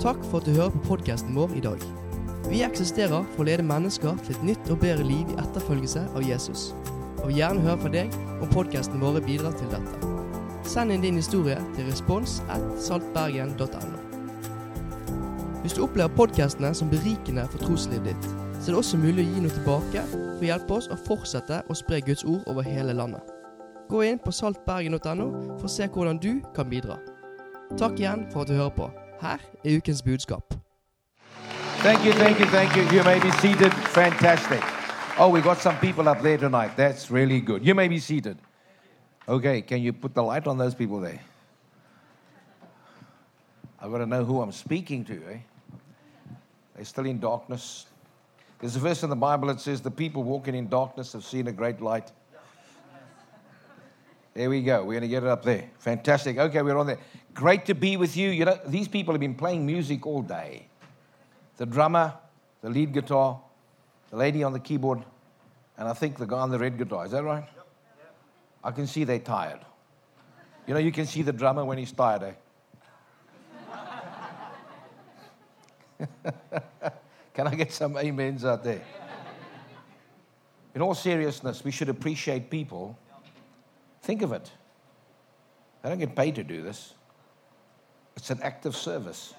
Takk for at du hører på podkasten vår i dag. Vi eksisterer for å lede mennesker til et nytt og bedre liv i etterfølgelse av Jesus. Og vil gjerne høre fra deg om podkasten våre bidrar til dette. Send inn din historie til respons at saltbergen.no. Hvis du opplever podkastene som berikende for troslivet ditt, så er det også mulig å gi noe tilbake for å hjelpe oss å fortsette å spre Guds ord over hele landet. Gå inn på saltbergen.no for å se hvordan du kan bidra. Takk igjen for at du hører på. Her er ukens budskap. Thank you, thank you, thank you. You may be seated. Fantastic. Oh, we got some people up there tonight. That's really good. You may be seated. Okay, can you put the light on those people there? I've got to know who I'm speaking to, eh? They're still in darkness. There's a verse in the Bible that says, The people walking in darkness have seen a great light. There we go. We're going to get it up there. Fantastic. Okay, we're on there. Great to be with you. You know, these people have been playing music all day. The drummer, the lead guitar, the lady on the keyboard, and I think the guy on the red guitar. Is that right? I can see they're tired. You know, you can see the drummer when he's tired, eh? can I get some amens out there? In all seriousness, we should appreciate people. Think of it. They don't get paid to do this. It's an act of service.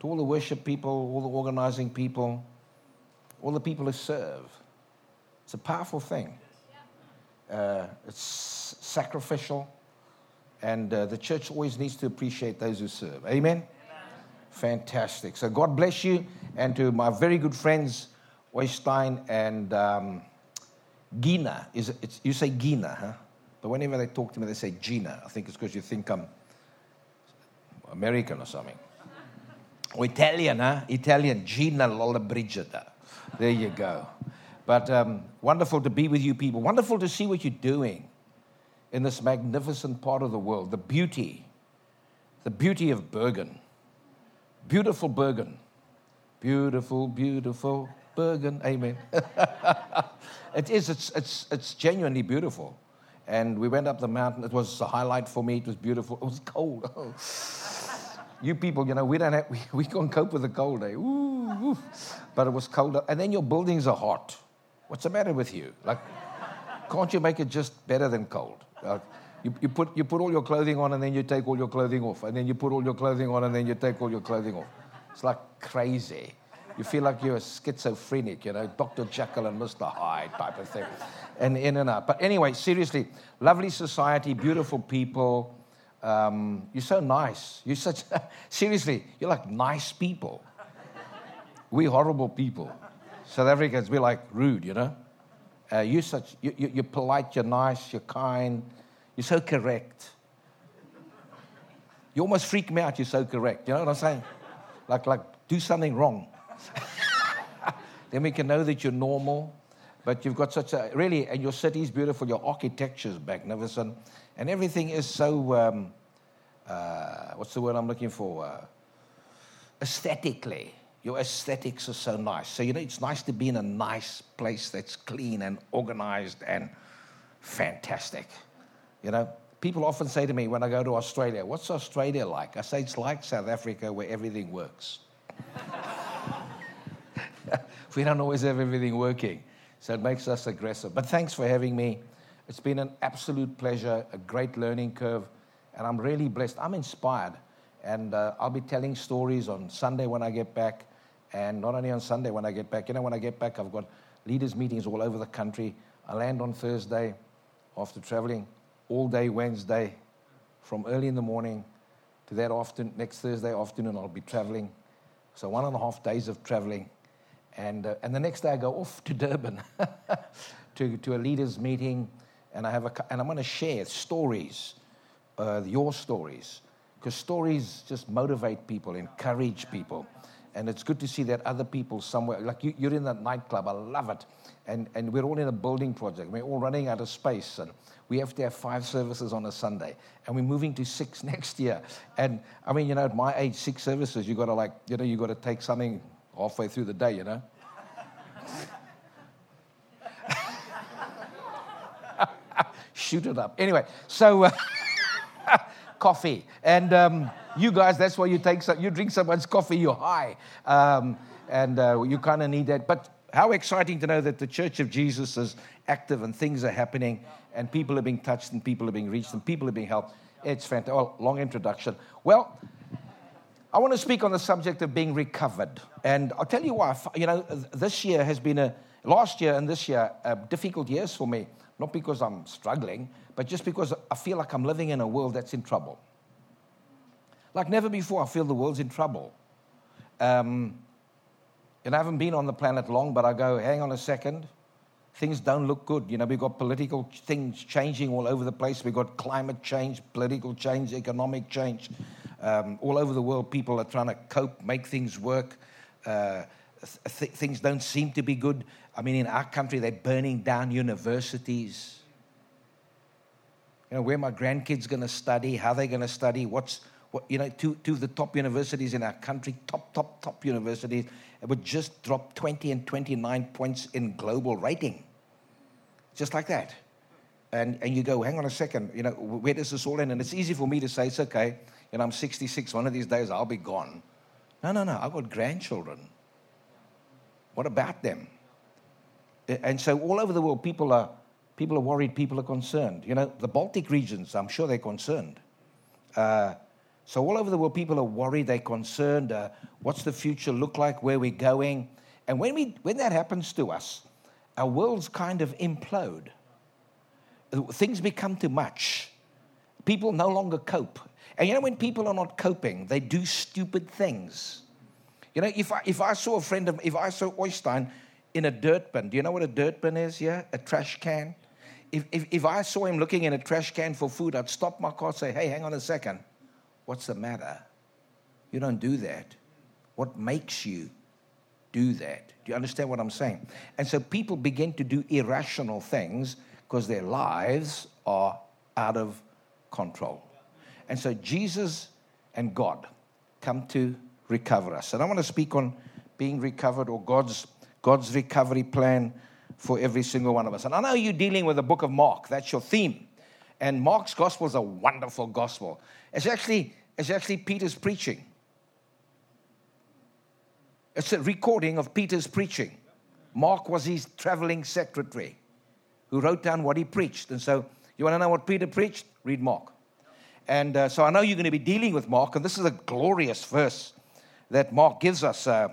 To all the worship people, all the organizing people, all the people who serve. It's a powerful thing. Uh, it's sacrificial, and uh, the church always needs to appreciate those who serve. Amen? Amen? Fantastic. So God bless you, and to my very good friends, Oystein and um, Gina. Is it, you say Gina, huh? But whenever they talk to me, they say Gina. I think it's because you think I'm American or something. Or Italian, huh? Italian, Gina Lollobrigida. There you go. But um, wonderful to be with you people. Wonderful to see what you're doing in this magnificent part of the world. The beauty, the beauty of Bergen. Beautiful Bergen. Beautiful, beautiful Bergen. Amen. it is, it's, it's, it's genuinely beautiful. And we went up the mountain. It was a highlight for me. It was beautiful. It was cold. You people, you know, we don't have, we, we can't cope with the cold, eh? Ooh, ooh. But it was cold. And then your buildings are hot. What's the matter with you? Like, can't you make it just better than cold? Like, you, you, put, you put all your clothing on and then you take all your clothing off. And then you put all your clothing on and then you take all your clothing off. It's like crazy. You feel like you're a schizophrenic, you know, Dr. Jekyll and Mr. Hyde type of thing. And in and out. But anyway, seriously, lovely society, beautiful people. Um, you're so nice. You're such, seriously, you're like nice people. We horrible people. South Africans, we're like rude, you know. Uh, you're such, you, you, you're polite, you're nice, you're kind, you're so correct. You almost freak me out, you're so correct. You know what I'm saying? Like, like do something wrong. then we can know that you're normal, but you've got such a, really, and your city's beautiful, your architecture's magnificent, and everything is so, um, uh, what's the word I'm looking for? Uh, aesthetically your aesthetics are so nice. So, you know, it's nice to be in a nice place that's clean and organized and fantastic. You know, people often say to me when I go to Australia, What's Australia like? I say it's like South Africa where everything works. we don't always have everything working, so it makes us aggressive. But thanks for having me. It's been an absolute pleasure, a great learning curve, and I'm really blessed. I'm inspired. And uh, I'll be telling stories on Sunday when I get back and not only on Sunday when I get back. You know, when I get back, I've got leaders' meetings all over the country. I land on Thursday after traveling all day Wednesday from early in the morning to that afternoon. Next Thursday afternoon, I'll be traveling. So one and a half days of traveling. And, uh, and the next day, I go off to Durban to, to a leaders' meeting. And, I have a, and I'm going to share stories, uh, your stories, because stories just motivate people, encourage people and it's good to see that other people somewhere, like you, are in that nightclub, I love it. And, and we're all in a building project. We're all running out of space, and we have to have five services on a Sunday. And we're moving to six next year. And I mean, you know, at my age, six services, you got to like, you know, you got to take something halfway through the day, you know? Shoot it up. Anyway, so uh, coffee. And. Um, You guys, that's why you take some, you drink someone's coffee, you're high. Um, and uh, you kind of need that. But how exciting to know that the Church of Jesus is active and things are happening and people are being touched and people are being reached and people are being helped. It's fantastic. Oh, long introduction. Well, I want to speak on the subject of being recovered. And I'll tell you why. You know, this year has been a, last year and this year, uh, difficult years for me. Not because I'm struggling, but just because I feel like I'm living in a world that's in trouble. Like never before, I feel the world's in trouble. Um, and I haven't been on the planet long, but I go, hang on a second. Things don't look good. You know, we've got political things changing all over the place. We've got climate change, political change, economic change. Um, all over the world, people are trying to cope, make things work. Uh, th- things don't seem to be good. I mean, in our country, they're burning down universities. You know, where my grandkids going to study, how they're going to study, what's, what, you know, two, two of the top universities in our country, top, top, top universities, it would just drop 20 and 29 points in global rating. Just like that. And, and you go, hang on a second, you know, where does this all end? And it's easy for me to say, it's okay, you know, I'm 66, one of these days I'll be gone. No, no, no, I've got grandchildren. What about them? And so all over the world, people are, people are worried, people are concerned. You know, the Baltic regions, I'm sure they're concerned. Uh, so, all over the world, people are worried, they're concerned. Uh, what's the future look like? Where we're going? And when, we, when that happens to us, our worlds kind of implode. Things become too much. People no longer cope. And you know, when people are not coping, they do stupid things. You know, if I, if I saw a friend of, if I saw Oystein in a dirt bin, do you know what a dirt bin is? Yeah, a trash can. If, if, if I saw him looking in a trash can for food, I'd stop my car and say, hey, hang on a second. What's the matter? You don't do that. What makes you do that? Do you understand what I'm saying? And so people begin to do irrational things because their lives are out of control. And so Jesus and God come to recover us. And I want to speak on being recovered or God's, God's recovery plan for every single one of us. And I know you're dealing with the book of Mark, that's your theme. And Mark's gospel is a wonderful gospel. It's actually, it's actually Peter's preaching. It's a recording of Peter's preaching. Mark was his traveling secretary who wrote down what he preached. And so, you want to know what Peter preached? Read Mark. And uh, so I know you're going to be dealing with Mark, and this is a glorious verse that Mark gives us. Uh,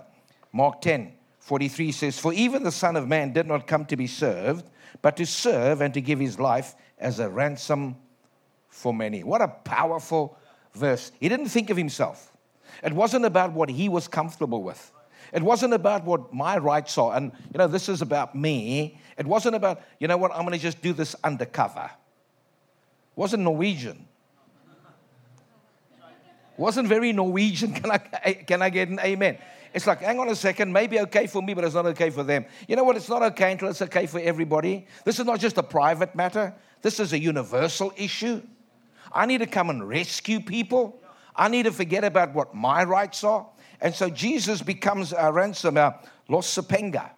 Mark 10 43 says, For even the Son of Man did not come to be served, but to serve and to give his life as a ransom for many. What a powerful verse. He didn't think of himself, it wasn't about what he was comfortable with. It wasn't about what my rights are. And, you know, this is about me. It wasn't about, you know what, I'm going to just do this undercover. It wasn't Norwegian. Wasn't very Norwegian. Can I, can I get an amen? It's like, hang on a second, maybe okay for me, but it's not okay for them. You know what? It's not okay until it's okay for everybody. This is not just a private matter, this is a universal issue. I need to come and rescue people. I need to forget about what my rights are. And so Jesus becomes our ransom, our losapenga.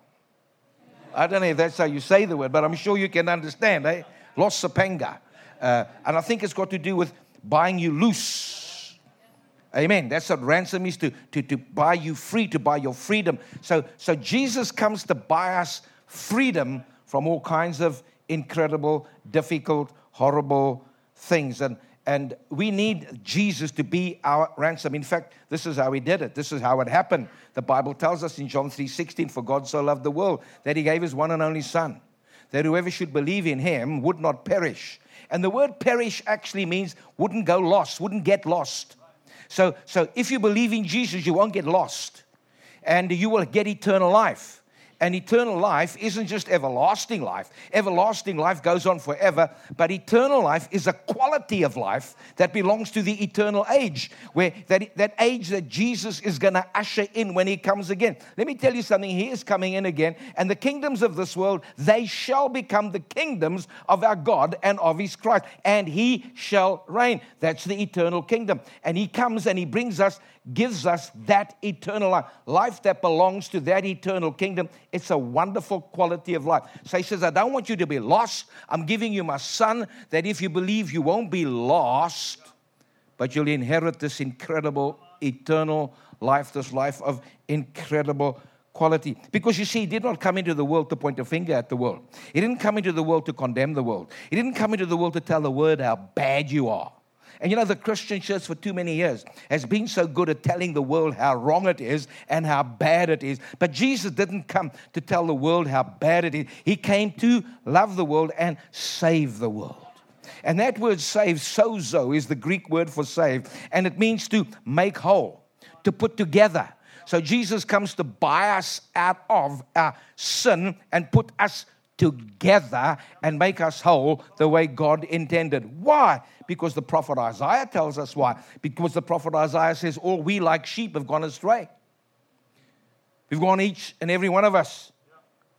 I don't know if that's how you say the word, but I'm sure you can understand, eh? Losapenga. Uh, and I think it's got to do with buying you loose. Amen. That's what ransom is to, to, to buy you free, to buy your freedom. So, so Jesus comes to buy us freedom from all kinds of incredible, difficult, horrible things. And, and we need Jesus to be our ransom. In fact, this is how he did it. This is how it happened. The Bible tells us in John 3:16, for God so loved the world that he gave his one and only son, that whoever should believe in him would not perish. And the word perish actually means wouldn't go lost, wouldn't get lost. So, so if you believe in Jesus, you won't get lost. And you will get eternal life. And eternal life isn't just everlasting life. Everlasting life goes on forever, but eternal life is a quality of life that belongs to the eternal age, where that, that age that Jesus is going to usher in when he comes again. Let me tell you something, he is coming in again, and the kingdoms of this world, they shall become the kingdoms of our God and of his Christ, and he shall reign. That's the eternal kingdom. And he comes and he brings us gives us that eternal life, life that belongs to that eternal kingdom. It's a wonderful quality of life. So he says, I don't want you to be lost. I'm giving you my son that if you believe, you won't be lost, but you'll inherit this incredible, eternal life, this life of incredible quality. Because you see, he did not come into the world to point a finger at the world. He didn't come into the world to condemn the world. He didn't come into the world to tell the world how bad you are. And you know, the Christian church for too many years has been so good at telling the world how wrong it is and how bad it is. But Jesus didn't come to tell the world how bad it is, He came to love the world and save the world. And that word save, sozo, is the Greek word for save, and it means to make whole, to put together. So Jesus comes to buy us out of our sin and put us together and make us whole the way God intended. Why? Because the prophet Isaiah tells us why. Because the prophet Isaiah says, All we like sheep have gone astray. We've gone each and every one of us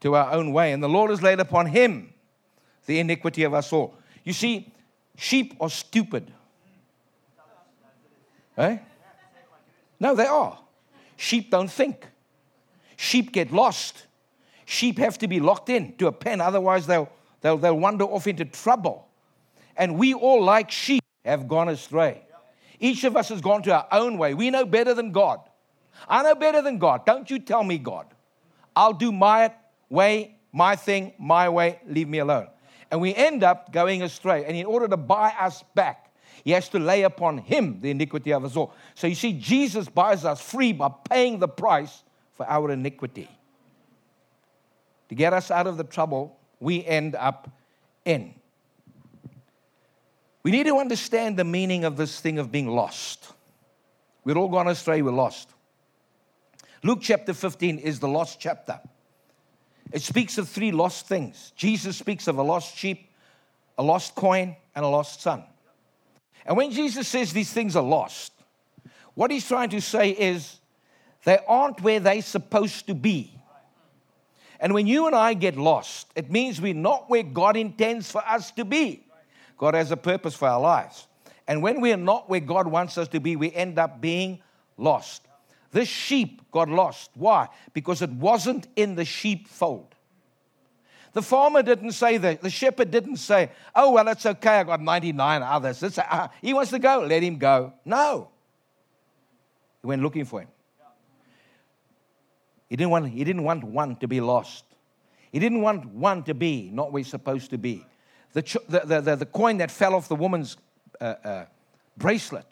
to our own way, and the Lord has laid upon him the iniquity of us all. You see, sheep are stupid. Eh? No, they are. Sheep don't think. Sheep get lost. Sheep have to be locked in to a pen, otherwise, they'll, they'll, they'll wander off into trouble. And we all, like sheep, have gone astray. Each of us has gone to our own way. We know better than God. I know better than God. Don't you tell me, God. I'll do my way, my thing, my way. Leave me alone. And we end up going astray. And in order to buy us back, he has to lay upon him the iniquity of us all. So you see, Jesus buys us free by paying the price for our iniquity. To get us out of the trouble we end up in. We need to understand the meaning of this thing of being lost. We're all gone astray, we're lost. Luke chapter 15 is the lost chapter. It speaks of three lost things. Jesus speaks of a lost sheep, a lost coin, and a lost son. And when Jesus says these things are lost, what he's trying to say is they aren't where they're supposed to be. And when you and I get lost, it means we're not where God intends for us to be. God has a purpose for our lives. And when we are not where God wants us to be, we end up being lost. This sheep got lost. Why? Because it wasn't in the sheepfold. The farmer didn't say that. The shepherd didn't say, oh, well, it's okay. I got 99 others. It's, uh, he wants to go. Let him go. No. He went looking for him. He didn't want, he didn't want one to be lost. He didn't want one to be not where he's supposed to be. The, the, the, the coin that fell off the woman's uh, uh, bracelet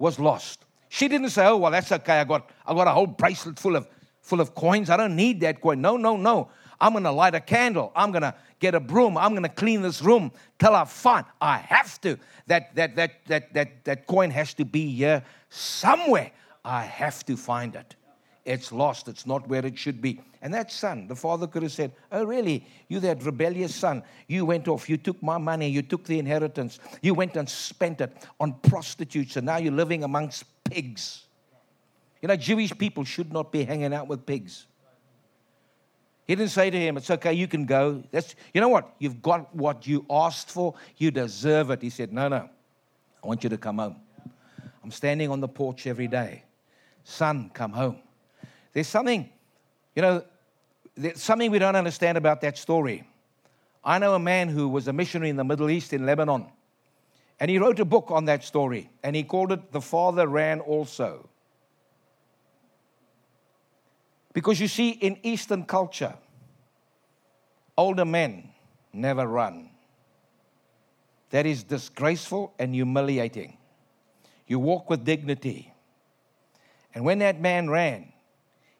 was lost. She didn't say, oh, well, that's okay. I got, I got a whole bracelet full of, full of coins. I don't need that coin. No, no, no. I'm going to light a candle. I'm going to get a broom. I'm going to clean this room till I find I have to. That, that, that, that, that, that coin has to be here somewhere. I have to find it. It's lost. It's not where it should be. And that son, the father could have said, Oh, really? You, that rebellious son, you went off. You took my money. You took the inheritance. You went and spent it on prostitutes. And now you're living amongst pigs. You know, Jewish people should not be hanging out with pigs. He didn't say to him, It's okay, you can go. That's, you know what? You've got what you asked for. You deserve it. He said, No, no. I want you to come home. I'm standing on the porch every day. Son, come home. There's something, you know, there's something we don't understand about that story. I know a man who was a missionary in the Middle East in Lebanon. And he wrote a book on that story, and he called it The Father Ran Also. Because you see, in Eastern culture, older men never run. That is disgraceful and humiliating. You walk with dignity. And when that man ran,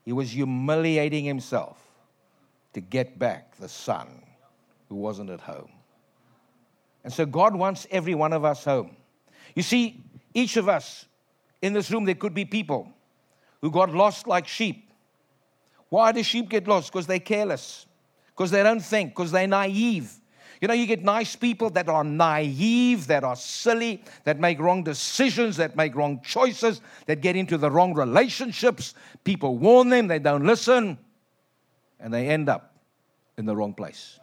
he was humiliating himself to get back the son who wasn't at home. And so God wants every one of us home. You see, each of us in this room, there could be people who got lost like sheep why do sheep get lost? Because they're careless, because they don't think, because they're naive. You know, you get nice people that are naive, that are silly, that make wrong decisions, that make wrong choices, that get into the wrong relationships. People warn them, they don't listen, and they end up in the wrong place.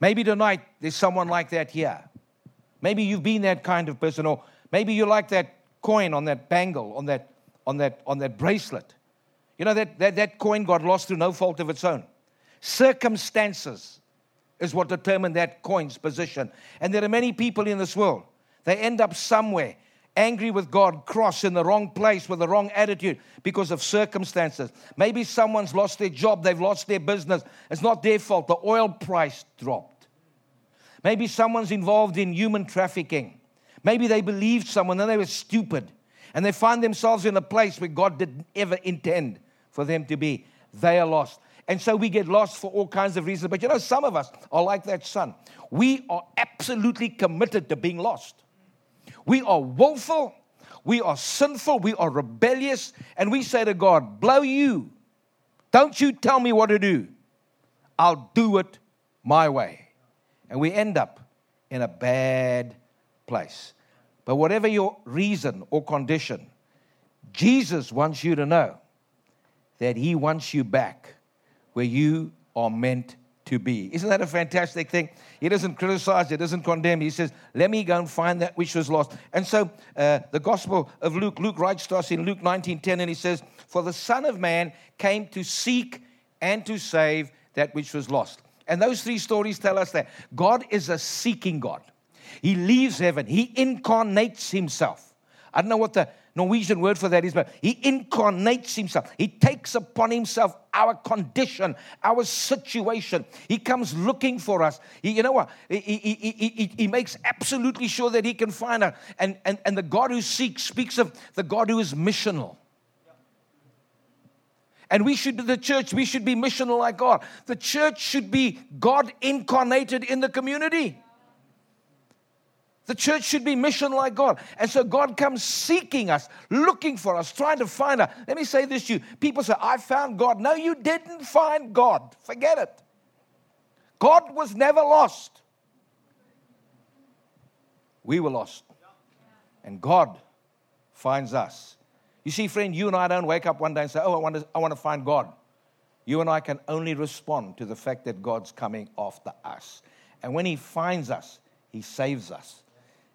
Maybe tonight there's someone like that here. Maybe you've been that kind of person, or maybe you like that coin on that bangle, on that, on that, on that bracelet. You know, that, that, that coin got lost through no fault of its own. Circumstances is what determined that coin's position. And there are many people in this world, they end up somewhere angry with God, cross in the wrong place with the wrong attitude because of circumstances. Maybe someone's lost their job, they've lost their business. It's not their fault. The oil price dropped. Maybe someone's involved in human trafficking. Maybe they believed someone and they were stupid and they find themselves in a place where God didn't ever intend for them to be. They are lost. And so we get lost for all kinds of reasons. But you know, some of us are like that son. We are absolutely committed to being lost. We are woeful, we are sinful, we are rebellious, and we say to God, Blow you. Don't you tell me what to do. I'll do it my way. And we end up in a bad place. But whatever your reason or condition, Jesus wants you to know that He wants you back where you are meant to be. Isn't that a fantastic thing? He doesn't criticize, he doesn't condemn. He says, Let me go and find that which was lost. And so uh, the Gospel of Luke, Luke writes to us in Luke 19 10, and he says, For the Son of Man came to seek and to save that which was lost. And those three stories tell us that God is a seeking God. He leaves heaven, He incarnates Himself. I don't know what the Norwegian word for that is, but He incarnates Himself. He takes upon Himself our condition, our situation. He comes looking for us. He, you know what? He, he, he, he, makes absolutely sure that He can find us. And, and, and the God who seeks speaks of the God who is missional. And we should be the church, we should be missional like God. The church should be God incarnated in the community. The church should be mission like God. And so God comes seeking us, looking for us, trying to find us. Let me say this to you. People say, I found God. No, you didn't find God. Forget it. God was never lost. We were lost. And God finds us. You see, friend, you and I don't wake up one day and say, Oh, I want to, I want to find God. You and I can only respond to the fact that God's coming after us. And when He finds us, He saves us.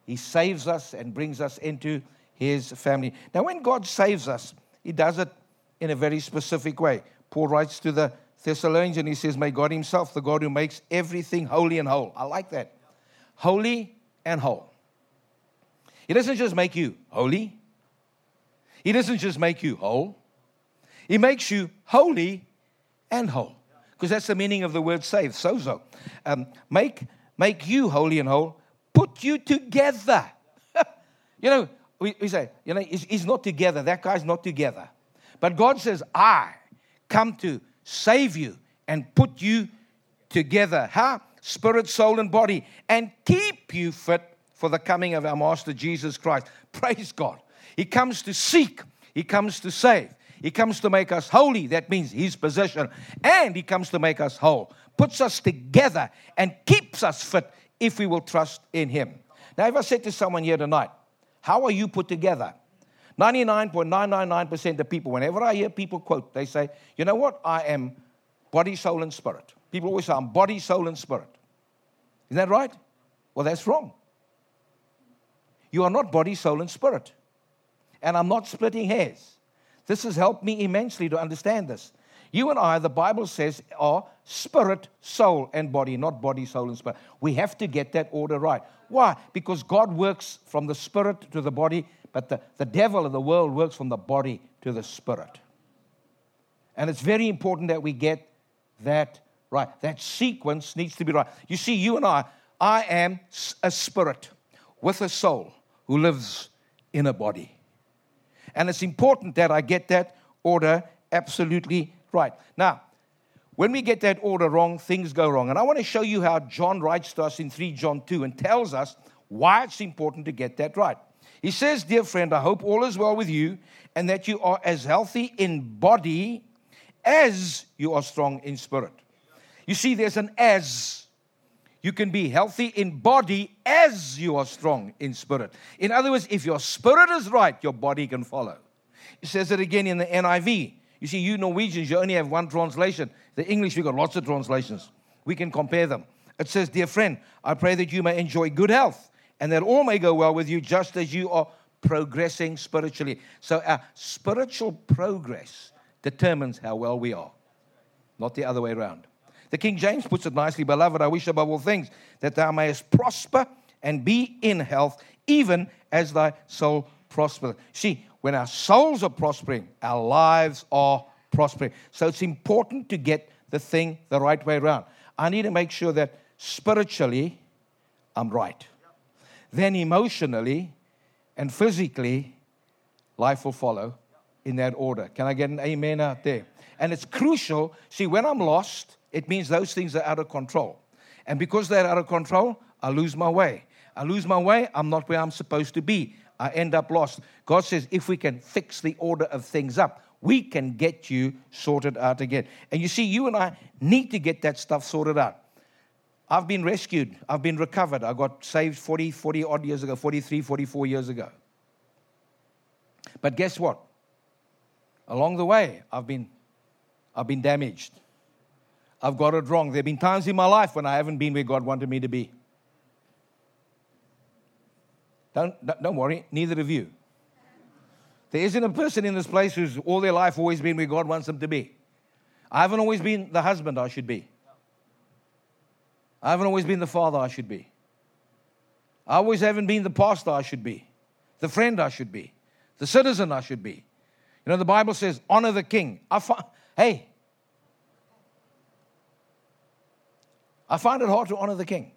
He saves us and brings us into his family. Now, when God saves us, he does it in a very specific way. Paul writes to the Thessalonians and he says, May God himself, the God who makes everything holy and whole. I like that. Holy and whole. He doesn't just make you holy, he doesn't just make you whole, he makes you holy and whole. Because that's the meaning of the word save, sozo. Um, make, make you holy and whole put you together. you know, we, we say, you know, he's, he's not together. That guy's not together. But God says, I come to save you and put you together. How? Spirit, soul, and body. And keep you fit for the coming of our Master Jesus Christ. Praise God. He comes to seek, He comes to save. He comes to make us holy. That means His possession. And He comes to make us whole. Puts us together and keeps us fit if we will trust in Him. Now, if I said to someone here tonight, How are you put together? 99.999% of people, whenever I hear people quote, they say, You know what? I am body, soul, and spirit. People always say, I'm body, soul, and spirit. Isn't that right? Well, that's wrong. You are not body, soul, and spirit. And I'm not splitting hairs. This has helped me immensely to understand this. You and I, the Bible says, are spirit, soul, and body, not body, soul, and spirit. We have to get that order right. Why? Because God works from the spirit to the body, but the, the devil of the world works from the body to the spirit. And it's very important that we get that right. That sequence needs to be right. You see, you and I, I am a spirit with a soul who lives in a body. And it's important that I get that order absolutely Right. Now, when we get that order wrong, things go wrong. And I want to show you how John writes to us in 3 John 2 and tells us why it's important to get that right. He says, Dear friend, I hope all is well with you and that you are as healthy in body as you are strong in spirit. You see, there's an as. You can be healthy in body as you are strong in spirit. In other words, if your spirit is right, your body can follow. He says it again in the NIV. You see, you Norwegians, you only have one translation. The English, we've got lots of translations. We can compare them. It says, Dear friend, I pray that you may enjoy good health and that all may go well with you just as you are progressing spiritually. So our spiritual progress determines how well we are, not the other way around. The King James puts it nicely Beloved, I wish above all things that thou mayest prosper and be in health, even as thy soul prosper. See, when our souls are prospering, our lives are prospering. So it's important to get the thing the right way around. I need to make sure that spiritually I'm right. Then emotionally and physically, life will follow in that order. Can I get an amen out there? And it's crucial. See, when I'm lost, it means those things are out of control. And because they're out of control, I lose my way. I lose my way, I'm not where I'm supposed to be. I end up lost. God says, if we can fix the order of things up, we can get you sorted out again. And you see, you and I need to get that stuff sorted out. I've been rescued. I've been recovered. I got saved 40, 40 odd years ago, 43, 44 years ago. But guess what? Along the way, I've been, I've been damaged. I've got it wrong. There have been times in my life when I haven't been where God wanted me to be. Don't, don't worry, neither of you. There isn't a person in this place who's all their life always been where God wants them to be. I haven't always been the husband I should be. I haven't always been the father I should be. I always haven't been the pastor I should be, the friend I should be, the citizen I should be. You know, the Bible says, honor the king. I fi- hey, I find it hard to honor the king.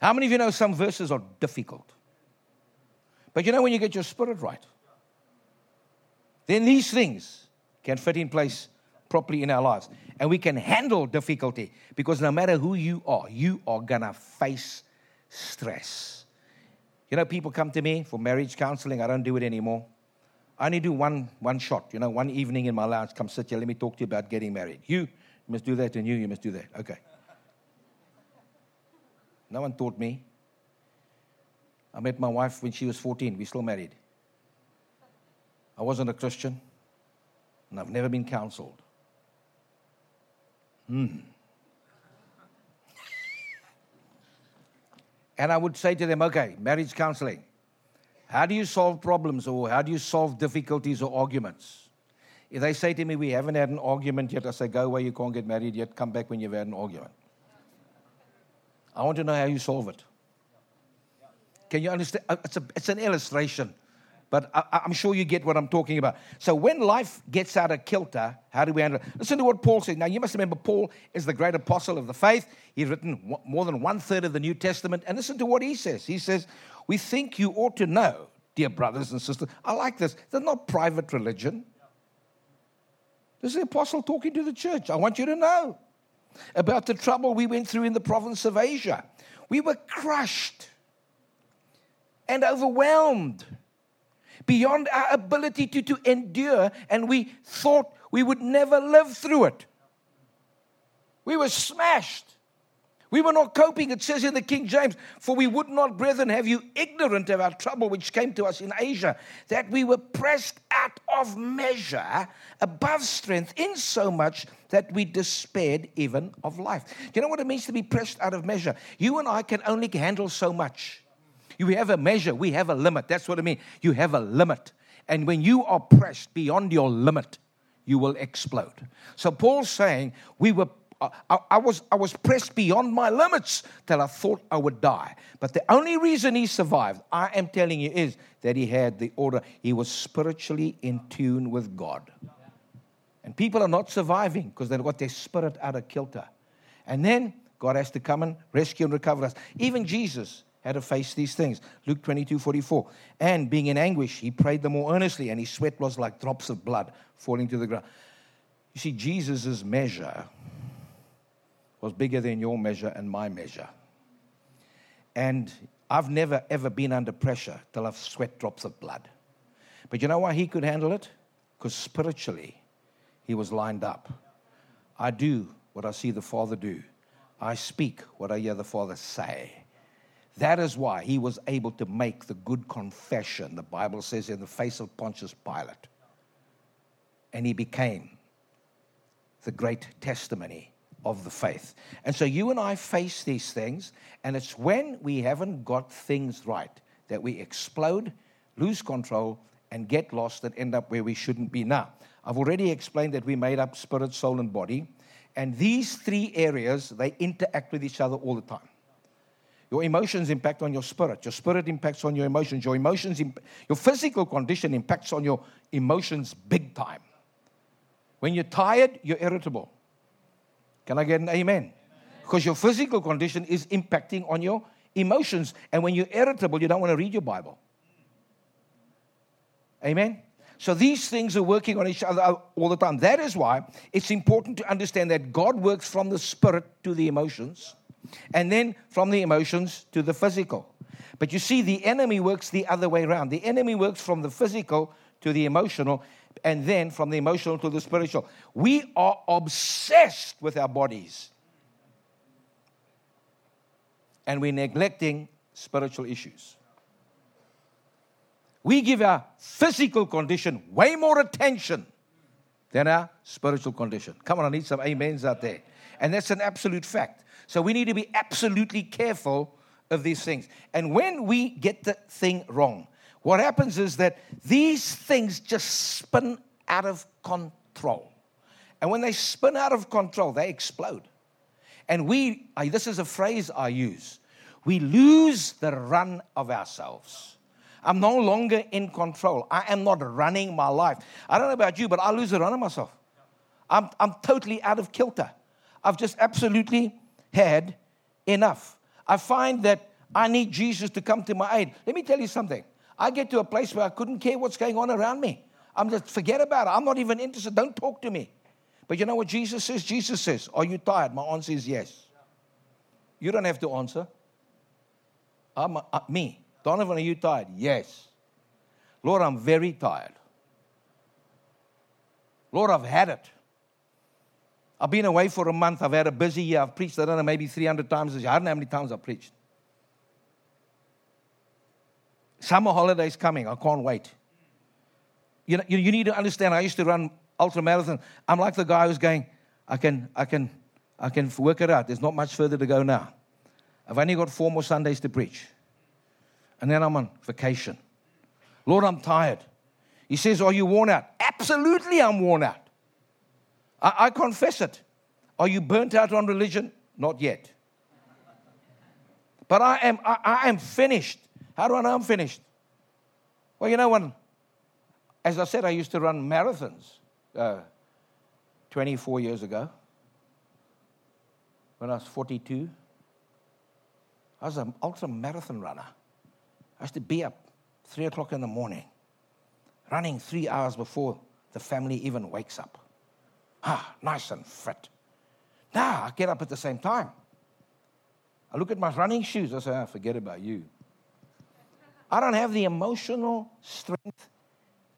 How many of you know some verses are difficult? But you know when you get your spirit right, then these things can fit in place properly in our lives. And we can handle difficulty because no matter who you are, you are going to face stress. You know, people come to me for marriage counseling. I don't do it anymore. I only do one, one shot, you know, one evening in my lounge. Come sit here, let me talk to you about getting married. You must do that, and you, you must do that. Okay. No one taught me. I met my wife when she was 14. We're still married. I wasn't a Christian, and I've never been counseled. Hmm. and I would say to them, okay, marriage counseling. How do you solve problems or how do you solve difficulties or arguments? If they say to me, we haven't had an argument yet, I say, go away, you can't get married yet, come back when you've had an argument. I want to know how you solve it. Can you understand? Uh, it's, a, it's an illustration, but I, am sure you get what I'm talking about. So when life gets out of kilter, how do we handle it? Listen to what Paul says. Now, you must remember, Paul is the great apostle of the faith. He's written more than one third of the New Testament. And listen to what he says. He says, We think you ought to know, dear brothers and sisters. I like this. They're not private religion. This is the apostle talking to the church. I want you to know about the trouble we went through in the province of Asia. We were crushed and overwhelmed beyond our ability to, to endure, and we thought we would never live through it. We were smashed. We were not coping, it says in the King James, for we would not, brethren, have you ignorant of our trouble which came to us in Asia, that we were pressed out of measure above strength, in so much that we despaired even of life. Do you know what it means to be pressed out of measure? You and I can only handle so much. You have a measure, we have a limit. That's what I mean. You have a limit. And when you are pressed beyond your limit, you will explode. So Paul's saying, we were I, I, was, I was pressed beyond my limits till I thought I would die. But the only reason he survived, I am telling you, is that he had the order. He was spiritually in tune with God. And people are not surviving because they've got their spirit out of kilter. And then God has to come and rescue and recover us. Even Jesus had to face these things. Luke 22 44. And being in anguish, he prayed the more earnestly, and his sweat was like drops of blood falling to the ground. You see, Jesus' measure was bigger than your measure and my measure. And I've never, ever been under pressure till I've sweat drops of blood. But you know why he could handle it? Because spiritually, he was lined up. I do what I see the Father do, I speak what I hear the Father say. That is why he was able to make the good confession, the Bible says, in the face of Pontius Pilate. And he became the great testimony of the faith. And so you and I face these things, and it's when we haven't got things right that we explode, lose control, and get lost and end up where we shouldn't be now. I've already explained that we made up spirit, soul, and body. And these three areas, they interact with each other all the time. Your emotions impact on your spirit. Your spirit impacts on your emotions. Your emotions, imp- your physical condition impacts on your emotions big time. When you're tired, you're irritable. Can I get an amen? Because your physical condition is impacting on your emotions. And when you're irritable, you don't want to read your Bible. Amen? So these things are working on each other all the time. That is why it's important to understand that God works from the spirit to the emotions and then from the emotions to the physical. But you see, the enemy works the other way around. The enemy works from the physical to the emotional and then from the emotional to the spiritual. We are obsessed with our bodies and we're neglecting spiritual issues. We give our physical condition way more attention than our spiritual condition. Come on, I need some amens out there. And that's an absolute fact. So we need to be absolutely careful of these things. And when we get the thing wrong, what happens is that these things just spin out of control. And when they spin out of control, they explode. And we, this is a phrase I use, we lose the run of ourselves. I'm no longer in control. I am not running my life. I don't know about you, but I lose the run of myself. I'm, I'm totally out of kilter. I've just absolutely had enough. I find that I need Jesus to come to my aid. Let me tell you something. I get to a place where I couldn't care what's going on around me. I'm just forget about it. I'm not even interested. Don't talk to me. But you know what Jesus says? Jesus says, Are you tired? My answer is yes. You don't have to answer. I'm, uh, me. Donovan, are you tired? Yes. Lord, I'm very tired. Lord, I've had it. I've been away for a month. I've had a busy year. I've preached, I don't know, maybe 300 times this year. I don't know how many times I've preached. Summer holidays coming. I can't wait. You, know, you, you need to understand, I used to run ultra marathon. I'm like the guy who's going, I can, I can, I can work it out. There's not much further to go now. I've only got four more Sundays to preach and then I'm on vacation. Lord, I'm tired. He says, Are you worn out? Absolutely, I'm worn out. I, I confess it. Are you burnt out on religion? Not yet. But I am, I, I am finished. How do I know I'm finished? Well, you know, when, as I said, I used to run marathons uh, 24 years ago when I was 42. I was an ultra marathon runner. I used to be up three o'clock in the morning, running three hours before the family even wakes up. Ah, nice and fit. Now I get up at the same time. I look at my running shoes. I say, ah, forget about you. I don't have the emotional strength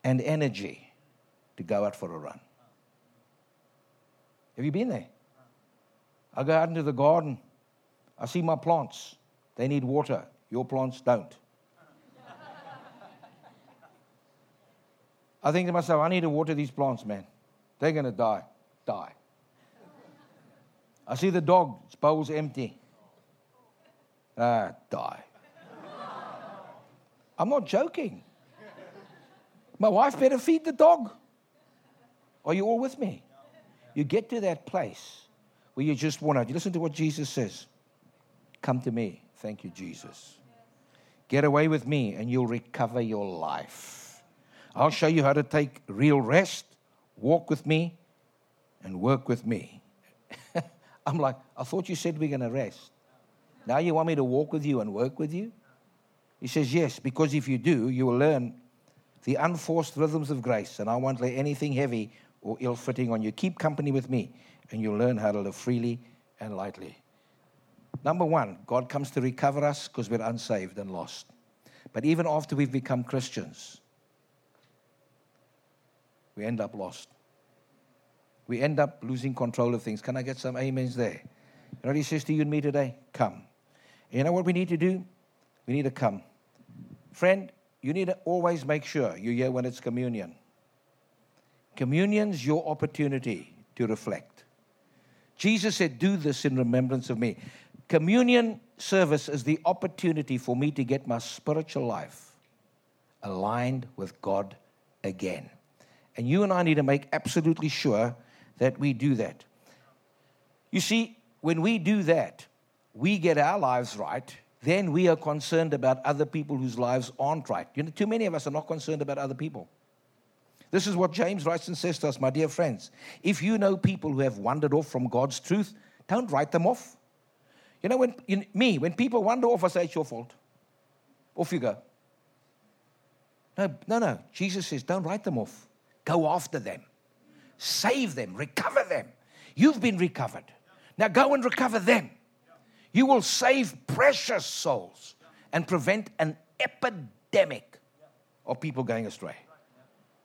and energy to go out for a run. Have you been there? I go out into the garden. I see my plants. They need water. Your plants don't. I think to myself, I need to water these plants, man. They're going to die. Die. I see the dog, its bowl's empty. Ah, die. I'm not joking. My wife better feed the dog. Are you all with me? You get to that place where you just want to. Listen to what Jesus says. Come to me. Thank you, Jesus. Get away with me, and you'll recover your life. I'll show you how to take real rest, walk with me, and work with me. I'm like, I thought you said we're going to rest. Now you want me to walk with you and work with you? He says, Yes, because if you do, you will learn the unforced rhythms of grace, and I won't lay anything heavy or ill fitting on you. Keep company with me, and you'll learn how to live freely and lightly. Number one, God comes to recover us because we're unsaved and lost. But even after we've become Christians, we end up lost. We end up losing control of things. Can I get some amens there? You know what he says to you and me today? Come. You know what we need to do? We need to come. Friend, you need to always make sure you're here when it's communion. Communion's your opportunity to reflect. Jesus said, Do this in remembrance of me. Communion service is the opportunity for me to get my spiritual life aligned with God again. And you and I need to make absolutely sure that we do that. You see, when we do that, we get our lives right then we are concerned about other people whose lives aren't right. You know, too many of us are not concerned about other people. This is what James writes and says to us, my dear friends. If you know people who have wandered off from God's truth, don't write them off. You know, when me, when people wander off, I say it's your fault. Off you go. No, no, no. Jesus says, don't write them off. Go after them. Save them. Recover them. You've been recovered. Now go and recover them. You will save precious souls and prevent an epidemic of people going astray.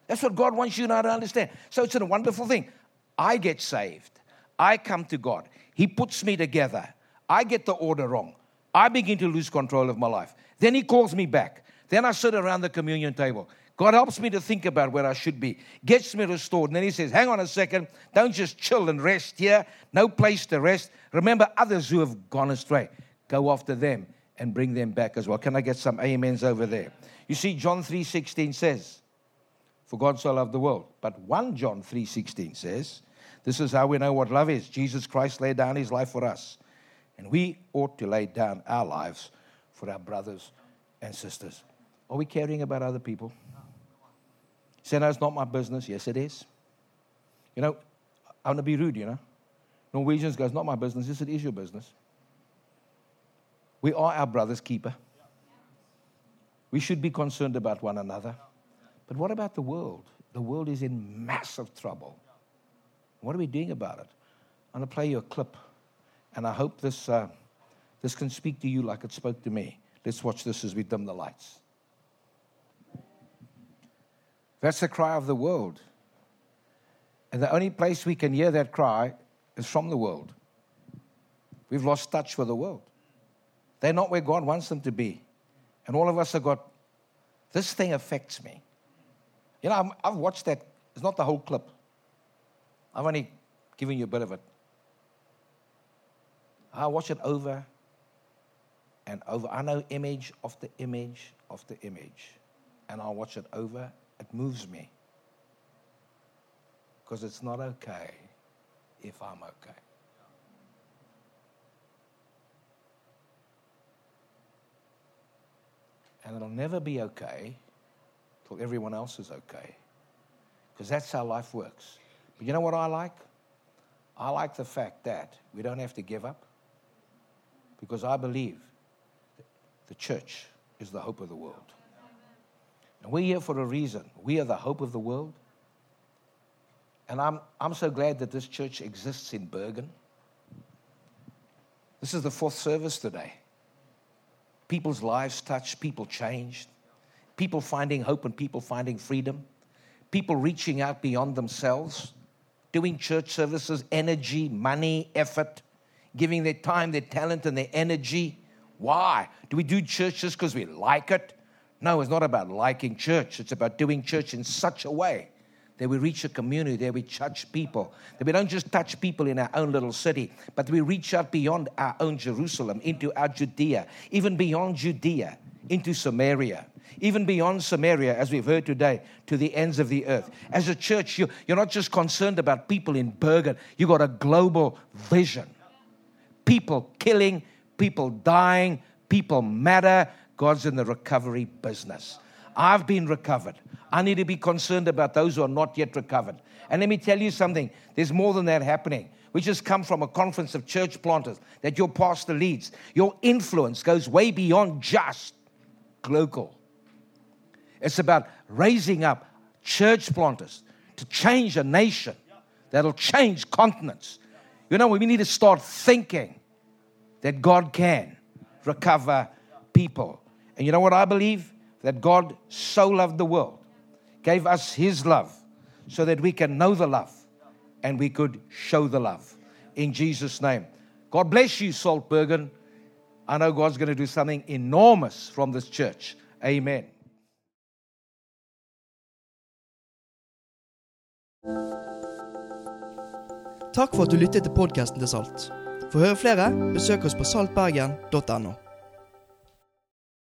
That's what God wants you and I to understand. So it's a wonderful thing. I get saved. I come to God. He puts me together. I get the order wrong. I begin to lose control of my life. Then He calls me back. Then I sit around the communion table. God helps me to think about where I should be, gets me restored. And then He says, Hang on a second. Don't just chill and rest here. No place to rest. Remember others who have gone astray. Go after them and bring them back as well. Can I get some amens over there? You see, John 3:16 says, For God so loved the world. But 1 John 3:16 says, This is how we know what love is. Jesus Christ laid down his life for us. And we ought to lay down our lives for our brothers and sisters. Are we caring about other people? Say, no, it's not my business. Yes, it is. You know, I want to be rude, you know. Norwegians go, it's not my business. Yes, it is your business. We are our brother's keeper. We should be concerned about one another. But what about the world? The world is in massive trouble. What are we doing about it? I'm going to play you a clip, and I hope this, uh, this can speak to you like it spoke to me. Let's watch this as we dim the lights. That's the cry of the world. And the only place we can hear that cry is from the world. We've lost touch with the world. They're not where God wants them to be. And all of us have got, this thing affects me. You know, i have watched that. It's not the whole clip. I've only given you a bit of it. I watch it over and over. I know image the image the image. And I'll watch it over it moves me. Because it's not okay if I'm okay. And it'll never be okay till everyone else is okay. Because that's how life works. But you know what I like? I like the fact that we don't have to give up because I believe the church is the hope of the world. We're here for a reason. We are the hope of the world. And I'm, I'm so glad that this church exists in Bergen. This is the fourth service today. People's lives touched, people changed, people finding hope and people finding freedom, people reaching out beyond themselves, doing church services, energy, money, effort, giving their time, their talent, and their energy. Why? Do we do church just because we like it? No, it's not about liking church. It's about doing church in such a way that we reach a community, that we touch people, that we don't just touch people in our own little city, but we reach out beyond our own Jerusalem into our Judea, even beyond Judea into Samaria, even beyond Samaria, as we've heard today, to the ends of the earth. As a church, you're, you're not just concerned about people in Bergen, you've got a global vision. People killing, people dying, people matter, God's in the recovery business. I've been recovered. I need to be concerned about those who are not yet recovered. And let me tell you something there's more than that happening. We just come from a conference of church planters that your pastor leads. Your influence goes way beyond just local. It's about raising up church planters to change a nation that'll change continents. You know, we need to start thinking that God can recover people. And you know what I believe? That God so loved the world, gave us His love, so that we can know the love and we could show the love. In Jesus' name. God bless you, Saltbergen. I know God's going to do something enormous from this church. Amen. Takk for at du lyttet til podkasten til Salt. For å høre flere, besøk oss på saltbergen.no.